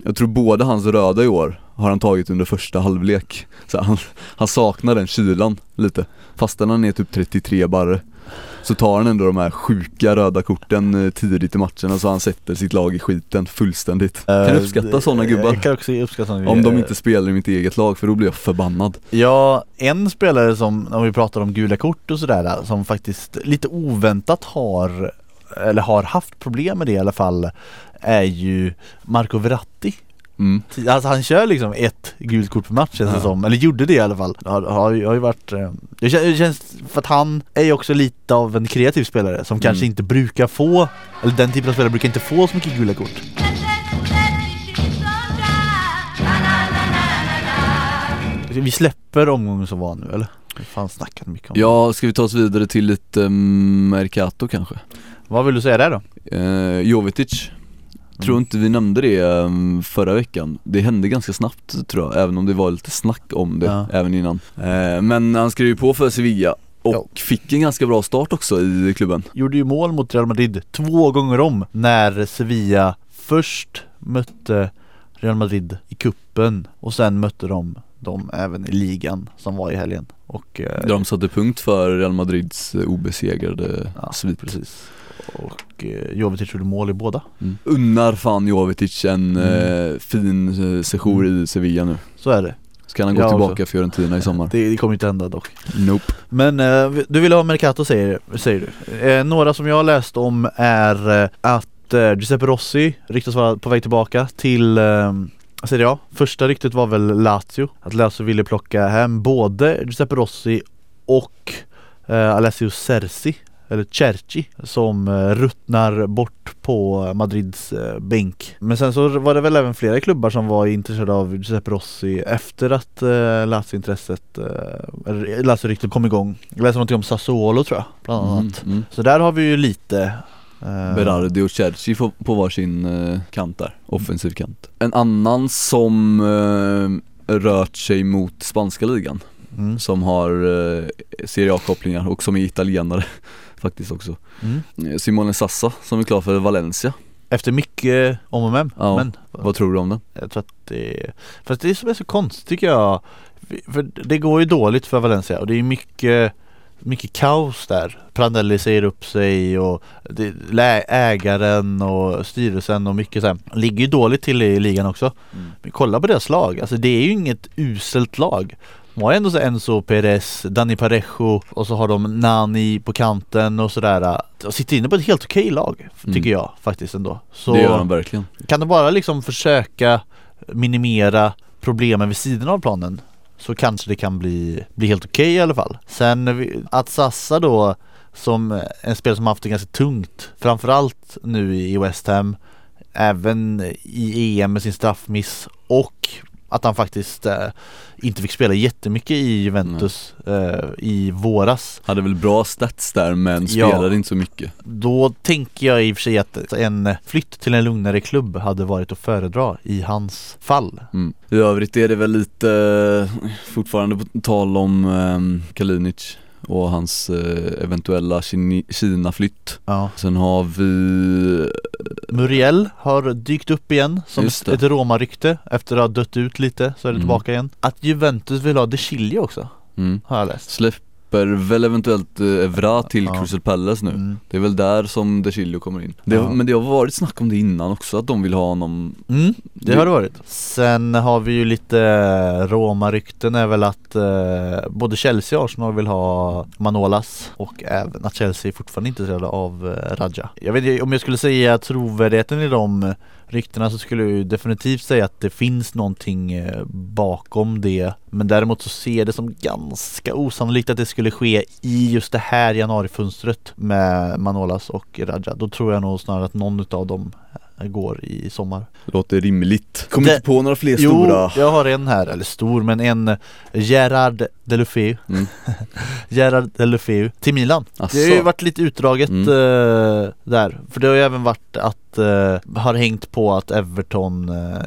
jag tror både hans röda i år har han tagit under första halvlek. Så han, han saknar den kylan lite. Fastän han är typ 33 barre. Så tar han ändå de här sjuka röda korten eh, tidigt i matcherna så han sätter sitt lag i skiten fullständigt. Kan Eh, uppskatta sådana gubbar. Jag kan också uppskatta sådana Om de inte spelar i mitt eget lag för då blir jag förbannad. Ja, en spelare som, om vi pratar om gula kort och sådär, som faktiskt lite oväntat har, eller har haft problem med det i alla fall, är ju Marco Verratti. Mm. Alltså han kör liksom ett gult kort per match känns det Ja. som, eller gjorde det i alla fall. Har, har, har ju varit, eh, det kän- det känns, för att han är ju också lite av en kreativ spelare som kanske Mm. inte brukar få, eller den typen av spelare brukar inte få så mycket gula kort. Vi släpper omgången som var nu eller? Vi fan snackat mycket om Ja, ska vi ta oss vidare till lite um, Mercato kanske? Vad vill du säga där då? Eh, Jovetic Tror Mm. inte vi nämnde det um, förra veckan Det hände ganska snabbt tror jag, även om det var lite snack om det Ja. även innan eh, Men han skrev ju på för Sevilla och Ja. fick en ganska bra start också i klubben Gjorde ju mål mot Real Madrid två gånger om när Sevilla först mötte Real Madrid i kuppen och sen mötte de dem även i ligan som var i helgen. Och, eh, de satte punkt för Real Madrids eh, obesegrade Ja, svit precis. Och eh, Jovetic gjorde mål i båda. mm. Unnar fan Jovetic en Mm. eh, fin eh, sejour i Sevilla nu Så är det. Ska han gå Ja, tillbaka också. Fiorentina i sommar? Det, det kommer inte hända dock. Nope Men eh, du vill ha Mercato säger, säger du. Eh, några som jag har läst om är eh, att Giuseppe Rossi ryktas vara på väg tillbaka till Serie A. Första ryktet var väl Lazio. Att Lazio ville plocka hem både Giuseppe Rossi och eh, Alessio Cerci eller Cerci som eh, ruttnar bort på Madrids eh, bänk. Men sen så var det väl även flera klubbar som var intresserade av Giuseppe Rossi efter att eh, Lazio-intresset, eh, Lazio-ryktet kom igång. Jag läste någonting om Sassuolo tror jag, bland annat. mm, mm. Så där har vi ju lite Berardi och Cerci på, varsin eh, kant där, offensiv kant. En annan som eh, rört sig mot spanska ligan, mm, som har eh, Serie A-kopplingar och som är italienare faktiskt också. mm. Eh, Simone Sassa som är klar för Valencia. Efter mycket om och men, Ja. men Vad tror du om den? Jag tror att det Fast det som är så konstigt tycker jag För det går ju dåligt för Valencia och det är mycket mycket kaos där. Prandelli säger upp sig och ägaren och styrelsen och mycket så här. Ligger ju dåligt till i ligan också. Mm. Men kolla på deras lag, alltså det är ju inget uselt lag. De har ju ändå så Enzo Perez, Dani Parejo och så har de Nani på kanten och sådär. De sitter inne på ett helt okej lag, tycker Mm. jag faktiskt ändå. Så Det gör de verkligen. kan de bara liksom försöka minimera problemen vid sidan av planen så kanske det kan bli, bli helt okej i alla fall. Sen att Sassa då som en spelare som haft det ganska tungt framförallt nu i West Ham även i EM med sin straffmiss och att han faktiskt eh, inte fick spela jättemycket i Juventus eh, i våras. Hade väl bra stats där men Ja. spelade inte så mycket. Då tänker jag i och för sig att en flytt till en lugnare klubb hade varit att föredra i hans fall. Mm. I övrigt är det väl lite eh, fortfarande på tal om um, Kalinic och hans eh, eventuella Kina-flytt. Ja. Sen har vi Muriel har dykt upp igen som ett, Roma-rykte efter att ha dött ut lite så är det Mm. tillbaka igen. Att Juventus vill ha De Chilio också, mm. har jag läst. Släpper väl eventuellt eh, Evra till Ja. Crystal Palace nu Mm. Det är väl där som De Chilio kommer in det, Ja. Men det har varit snack om det innan också, att de vill ha honom Mm, det har det varit. Sen har vi ju lite Roma-rykten är väl att eh, både Chelsea och Arsenal vill ha Manolas och även att Chelsea är fortfarande inte intresserade av eh, Raja. Jag vet inte, om jag skulle säga trovärdigheten i de ryktena så skulle jag ju definitivt säga att det finns någonting eh, bakom det. Men däremot så ser jag det som ganska osannolikt att det skulle ske i just det här januarifönstret med Manolas och Raja. Då tror jag nog snarare att någon utav dem eh, går i sommar. Låter rimligt Kommer Det- inte på några fler Jo, stora jag har en här, eller stor men en eh, Gerard Delufeu Mm. Gerard Delufeu till Milan Asså. Det har ju varit lite utdraget Mm. eh, där För det har ju även varit att eh, har hängt på att Everton eh,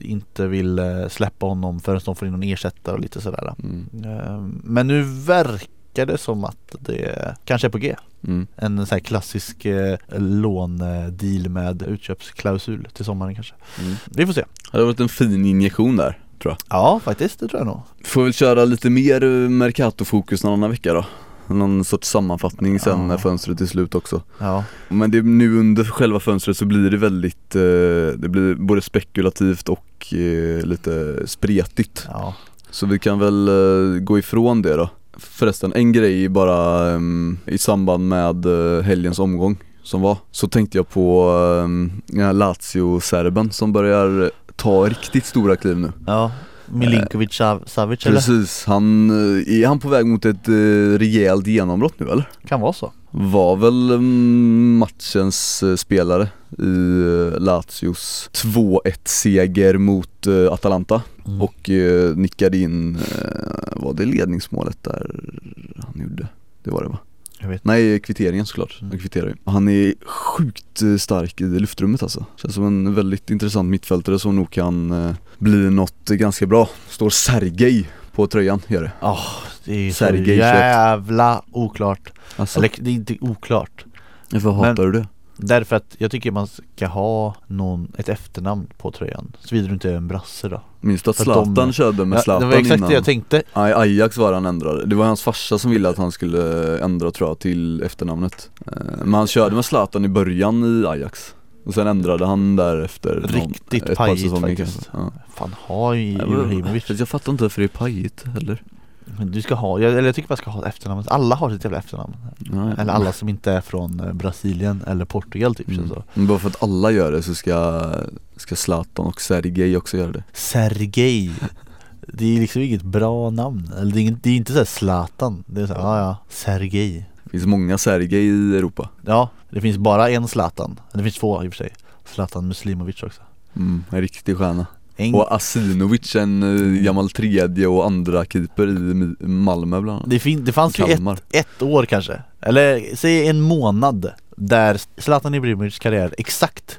inte vill släppa honom förrän de får in någon ersättare och lite sådär mm. Men nu verkar det som att det kanske är på G. Mm. En sån här klassisk eh, låndeal med utköpsklausul till sommaren kanske. Mm. Vi får se. Det har varit en fin injektion där, tror jag. Ja faktiskt, det tror jag nog. Får väl köra lite mer eh, Mercato-fokus någon annan vecka då. Någon sorts sammanfattning sen Ja. när fönstret är slut också. Ja, Men det, nu under själva fönstret så blir det väldigt, eh, det blir både spekulativt och eh, lite spretigt. Ja, Så vi kan väl eh, gå ifrån det då Förresten, en grej bara um, i samband med uh, helgens omgång som var Så tänkte jag på um, Lazio-serben som börjar ta riktigt stora kliv nu. Ja. Milinkovic Sav- Savic eller? Precis, han, eh, är han på väg mot ett uh, rejält genombrott nu eller? Kan vara så Var väl mm, matchens eh, spelare i eh, Lazios 2-1 seger mot eh, Atalanta Mm. och eh, nickade in, eh, var det ledningsmålet där han gjorde? Det var det va? Jag vet Nej, kvitteringen såklart. Mm. Han kvitterar ju. Han är sjukt eh, stark i luftrummet alltså. Känns som en väldigt intressant mittfältare som nog kan eh, bli något ganska bra. Står Sergej på tröjan, gör det. Ja, det är så Sergej jävla oklart Alltså, Eller det är inte oklart varför hatar du det? Därför att jag tycker man ska ha någon, ett efternamn på tröjan Såvida du inte är en brasse då Minns du att Zlatan de- körde med ja, Zlatan Det var exakt innan? det jag tänkte Nej, Ajax var han ändrade. Det var hans farsa som ville att han skulle ändra tror jag till efternamnet. Eh, Men han körde med Zlatan i början i Ajax. Och sen ändrade han där efter någon- Riktigt par pajigt faktiskt. Ja. Fan har ju Ibrahimovic Jag fattar inte varför det är pajigt heller. Du ska ha, jag, eller jag tycker man ska ha ett efternamn Alla har sitt jävla efternamn Nej. Eller alla som inte är från eh, Brasilien eller Portugal typ Mm. så Men bara för att alla gör det så ska, ska Zlatan och Sergej också göra det. Sergej Det är liksom inget bra namn Eller det är, inget, det är inte såhär Zlatan Det är såhär, ja ja, Sergej Det finns många Sergej i Europa. Ja, det finns bara en Zlatan Det finns två i och för sig Zlatan Muslimovic också Mm, en riktig stjärna. En, Och Asinovic, en eh, gammal tredje och andra keeper i Malmö bland annat. det, fin, det fanns ju ett, ett år kanske. Eller säg en månad Där Zlatan Ibrahimovics karriär exakt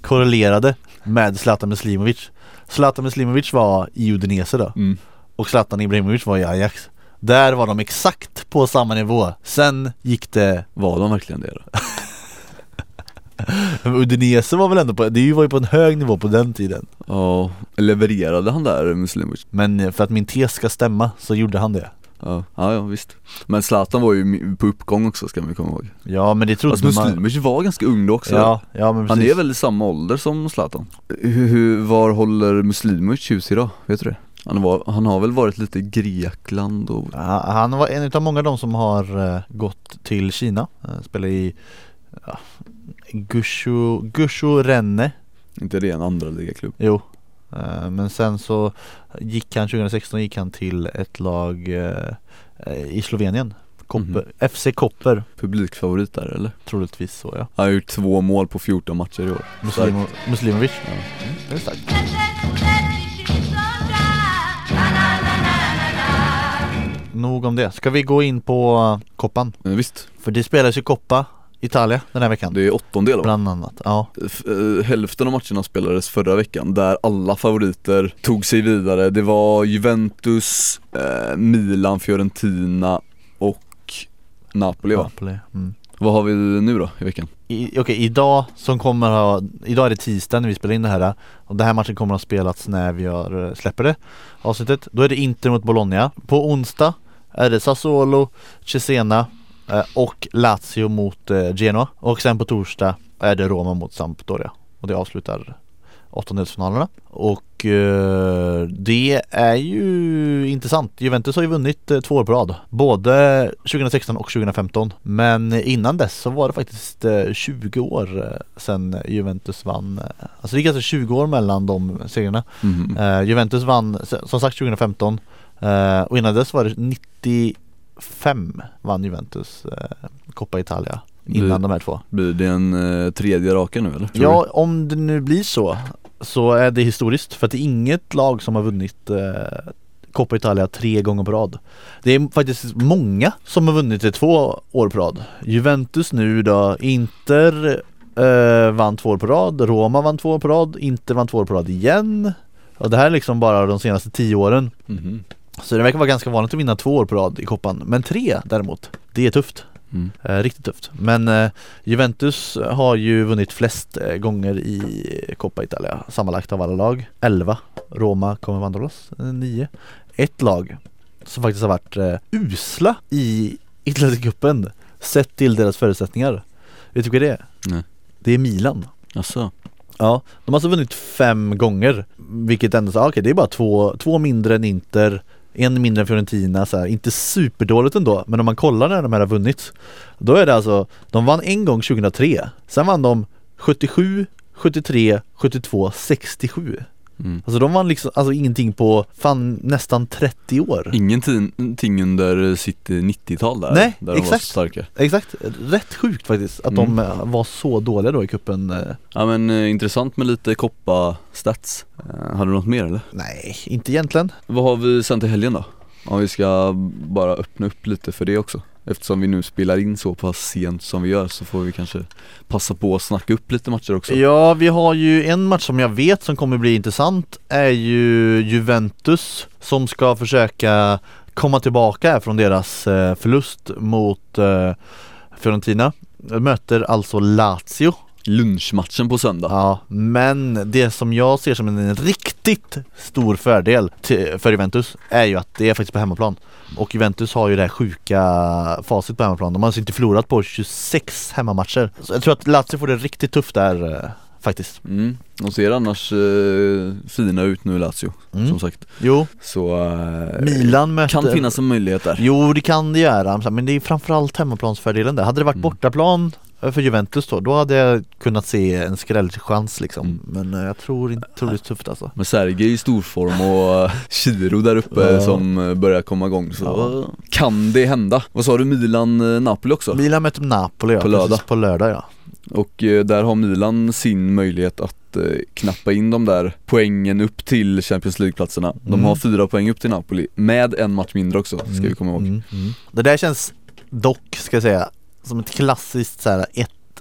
korrelerade med Zlatan Muslimovic Zlatan Muslimovic var i Udinese då. Mm. och Zlatan Ibrahimovic var i Ajax. Där var de exakt på samma nivå. Sen gick det Var de verkligen det då? Udinese var väl ändå på, det var ju på en hög nivå på den tiden Ja, levererade han där Muslimovic? Men för att min tes ska stämma så gjorde han det Ja, ja, visst. Men Zlatan var ju på uppgång också ska vi komma ihåg. Ja men det trodde Alltså man Muslimovic var ganska ung då också. Ja, ja men Han precis är väl i samma ålder som Zlatan? Hur, var håller Muslimovic hus idag? Vet du det? Han, var, han har väl varit lite i Grekland och Ja, Han var en av många av de som har eh, gått till Kina uh, Spelar i ja, Gushu, Gushu Renne inte det en andra ligaklubb? Jo Eh, Men sen så gick han 2016 gick han till ett lag eh, eh, i Slovenien Koper, Mhm. FC Koper Publikfavorit där eller? troligtvis så ja Han har gjort två mål på 14 matcher i år. Muslimo, Muslimovic Ja. mm, Det är starkt Nog om det, ska vi gå in på koppan? Men visst, För det spelas ju koppa Italia den här veckan det är åttondel va? Bland annat, ja eh, Hälften av matcherna spelades förra veckan där alla favoriter tog sig vidare. Det var Juventus, eh, Milan, Fiorentina och Napoli va? Napoli. Mm. Vad har vi nu då i veckan? Okej, idag som kommer ha, idag är det tisdag när vi spelar in det här och den här matchen kommer att ha spelats när vi gör, eh, släpper det avsnittet. Då är det Inter mot Bologna. På onsdag är det Sassuolo, Cesena eh, och Lazio mot eh, Genoa och sen på torsdag är det Roma mot Sampdoria och det avslutar åttondelsfinalerna och eh, det är ju intressant. Juventus har ju vunnit eh, två år på rad, både 2016 och 2015. Men innan dess så var det faktiskt eh, 20 år eh, sedan Juventus vann. eh, Alltså det är ganska 20 år mellan de serierna. Mhm. Eh, Juventus vann som sagt 2015 eh, och innan dess var det 95 vann Juventus eh, Coppa Italia innan Det- de här två. Blir det en eh, tredje raka nu eller? Ja, om det nu blir så så är det historiskt för att det är inget lag som har vunnit eh, Coppa Italia tre gånger på rad. Det är faktiskt många som har vunnit det två år på rad. Juventus nu då, Inter eh, vann två år på rad, Roma vann två år på rad, Inter vann två år på rad igen. Och det här är liksom bara de senaste tio åren. du? Mhm. Så det verkar vara ganska vanligt att vinna två år på rad i koppan. Men tre däremot, det är tufft. Mm. Eh, riktigt tufft. Men eh, Juventus har ju vunnit flest eh, gånger i Coppa Italia sammanlagt av alla lag. 11. Roma kommer vandra loss. 9. Ett lag som faktiskt har varit usla i Italiencupen sett till deras förutsättningar. Vet du vilka det är? Nej. Det är Milan. Jaså? Ja, de har alltså vunnit fem gånger Vilket ändå ah, okej det är bara två, två mindre än Inter en mindre än Fiorentina, så här, inte superdåligt ändå Men om man kollar när de här har vunnit Då är det alltså, de vann en gång 2003 Sen vann de 77, 73, 72, 67 Mm. Alltså de vann liksom, alltså ingenting på fan nästan 30 år Ingenting under sitt 90-tal där, Nej, där de var exakt. så starka Exakt, rätt sjukt faktiskt att de Mm. eh, var så dåliga då i kuppen eh, Ja men eh, intressant med lite koppa-stats eh, Har du något mer eller? Nej, inte egentligen Vad har vi sen till helgen då? Om vi ska bara öppna upp lite för det också Eftersom vi nu spelar in så pass sent som vi gör så får vi kanske passa på att snacka upp lite matcher också Ja, vi har ju en match som jag vet som kommer bli intressant är ju Juventus som ska försöka komma tillbaka här från deras eh, förlust mot eh, Fiorentina. Möter alltså Lazio. Lunchmatchen på söndag Ja, men det som jag ser som en riktigt stor fördel till, för Juventus är ju att det är faktiskt på hemmaplan. Och Juventus har ju det här sjuka facit på hemmaplan. De har alltså inte förlorat på 26 hemmamatcher. Så jag tror att Lazio får det riktigt tufft där eh, faktiskt. mm. De ser annars eh, fina ut nu Lazio, Mm. som sagt Jo, Så eh, Milan möter kan finnas en möjlighet där Jo det kan det göra, men det är framförallt hemmaplansfördelen där. Hade det varit Mm. bortaplan för Juventus då, då hade jag kunnat se en skrällchans liksom. Mm. Men eh, jag tror inte, tror det är tufft alltså. Med Sergej i storform och eh, Chiro där uppe Ja. som eh, börjar komma igång så Ja. kan det hända Vad sa du, Milan-Napoli också? Milan möter Napoli ja, På lördag. på lördag ja. Och där har Milan sin möjlighet att knappa in de där poängen upp till Champions League-platserna De Mm. har fyra poäng upp till Napoli, med en match mindre också, ska vi komma ihåg Mm, mm. Det där känns dock, ska jag säga, som ett klassiskt så här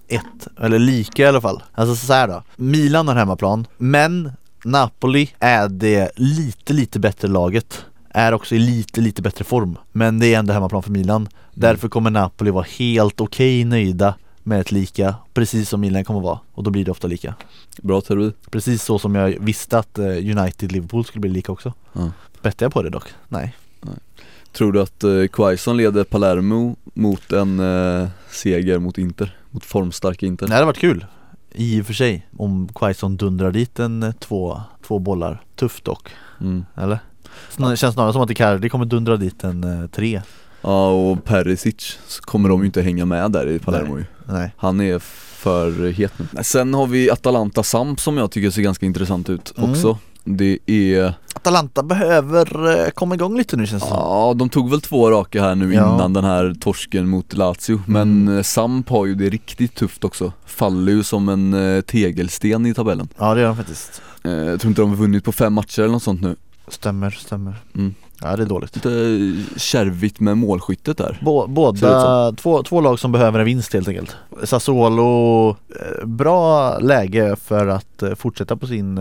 1-1, eller lika i alla fall. Alltså så här då, Milan har hemmaplan, men Napoli är det lite, lite bättre laget. Är också i lite, lite bättre form. Men det är ändå hemmaplan för Milan. Därför kommer Napoli vara helt okej nöjda med ett lika, precis som Milan kommer vara. Och då blir det ofta lika. Bra teori Precis så som jag visste att eh, United-Liverpool skulle bli lika också. Ja. Bettar jag på det dock? Nej. Tror du att eh, Quaison leder Palermo mot en eh, seger mot Inter? Mot formstarka Inter? Det hade varit kul I och för sig Om Quaison dundrar dit en eh, två, två bollar Tufft dock, Mm. eller? Snar, känns snarare som att Icardi kommer dundra dit en eh, tre Ja och Perisic så kommer de ju inte hänga med där i Palermo ju Nej Han är för het nu Sen har vi Atalanta Samp som jag tycker ser ganska intressant ut Mm. också Det är, Atalanta behöver eh, komma igång lite nu känns det ja de tog väl två raka här nu Ja. innan den här torsken mot Lazio. Men Mm. eh, Samp har ju det riktigt tufft också. Faller ju som en eh, tegelsten i tabellen. Ja det gör de faktiskt. Jag tror inte de har vunnit på fem matcher eller något sånt nu. Stämmer, stämmer. Mm. Ja det är dåligt. Lite kärvigt med målskyttet där. Bå, Båda, två, två lag som behöver en vinst helt enkelt. Sassuolo, bra läge för att fortsätta på sin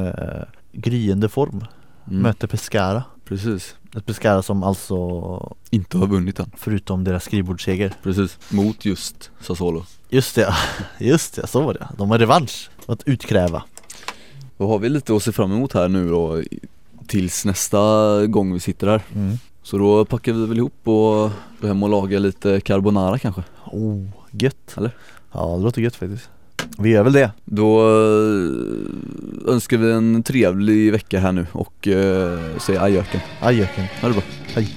gryende form Mm. Möter Pescara Precis. Ett Pescara som alltså, Inte har vunnit än. förutom deras skrivbordsseger Precis. Mot just Sassuolo. Just det, just det, så var det. De har revansch att utkräva Då har vi lite att se fram emot här nu då tills nästa gång vi sitter här. mm. Så då packar vi väl ihop och går hem och lagar lite carbonara kanske. Oh, gött Eller? Ja det låter gött faktiskt Vi gör väl det Då eh, önskar vi en trevlig vecka här nu och eh, säger adjöken. Adjöken Ha det bra. Hej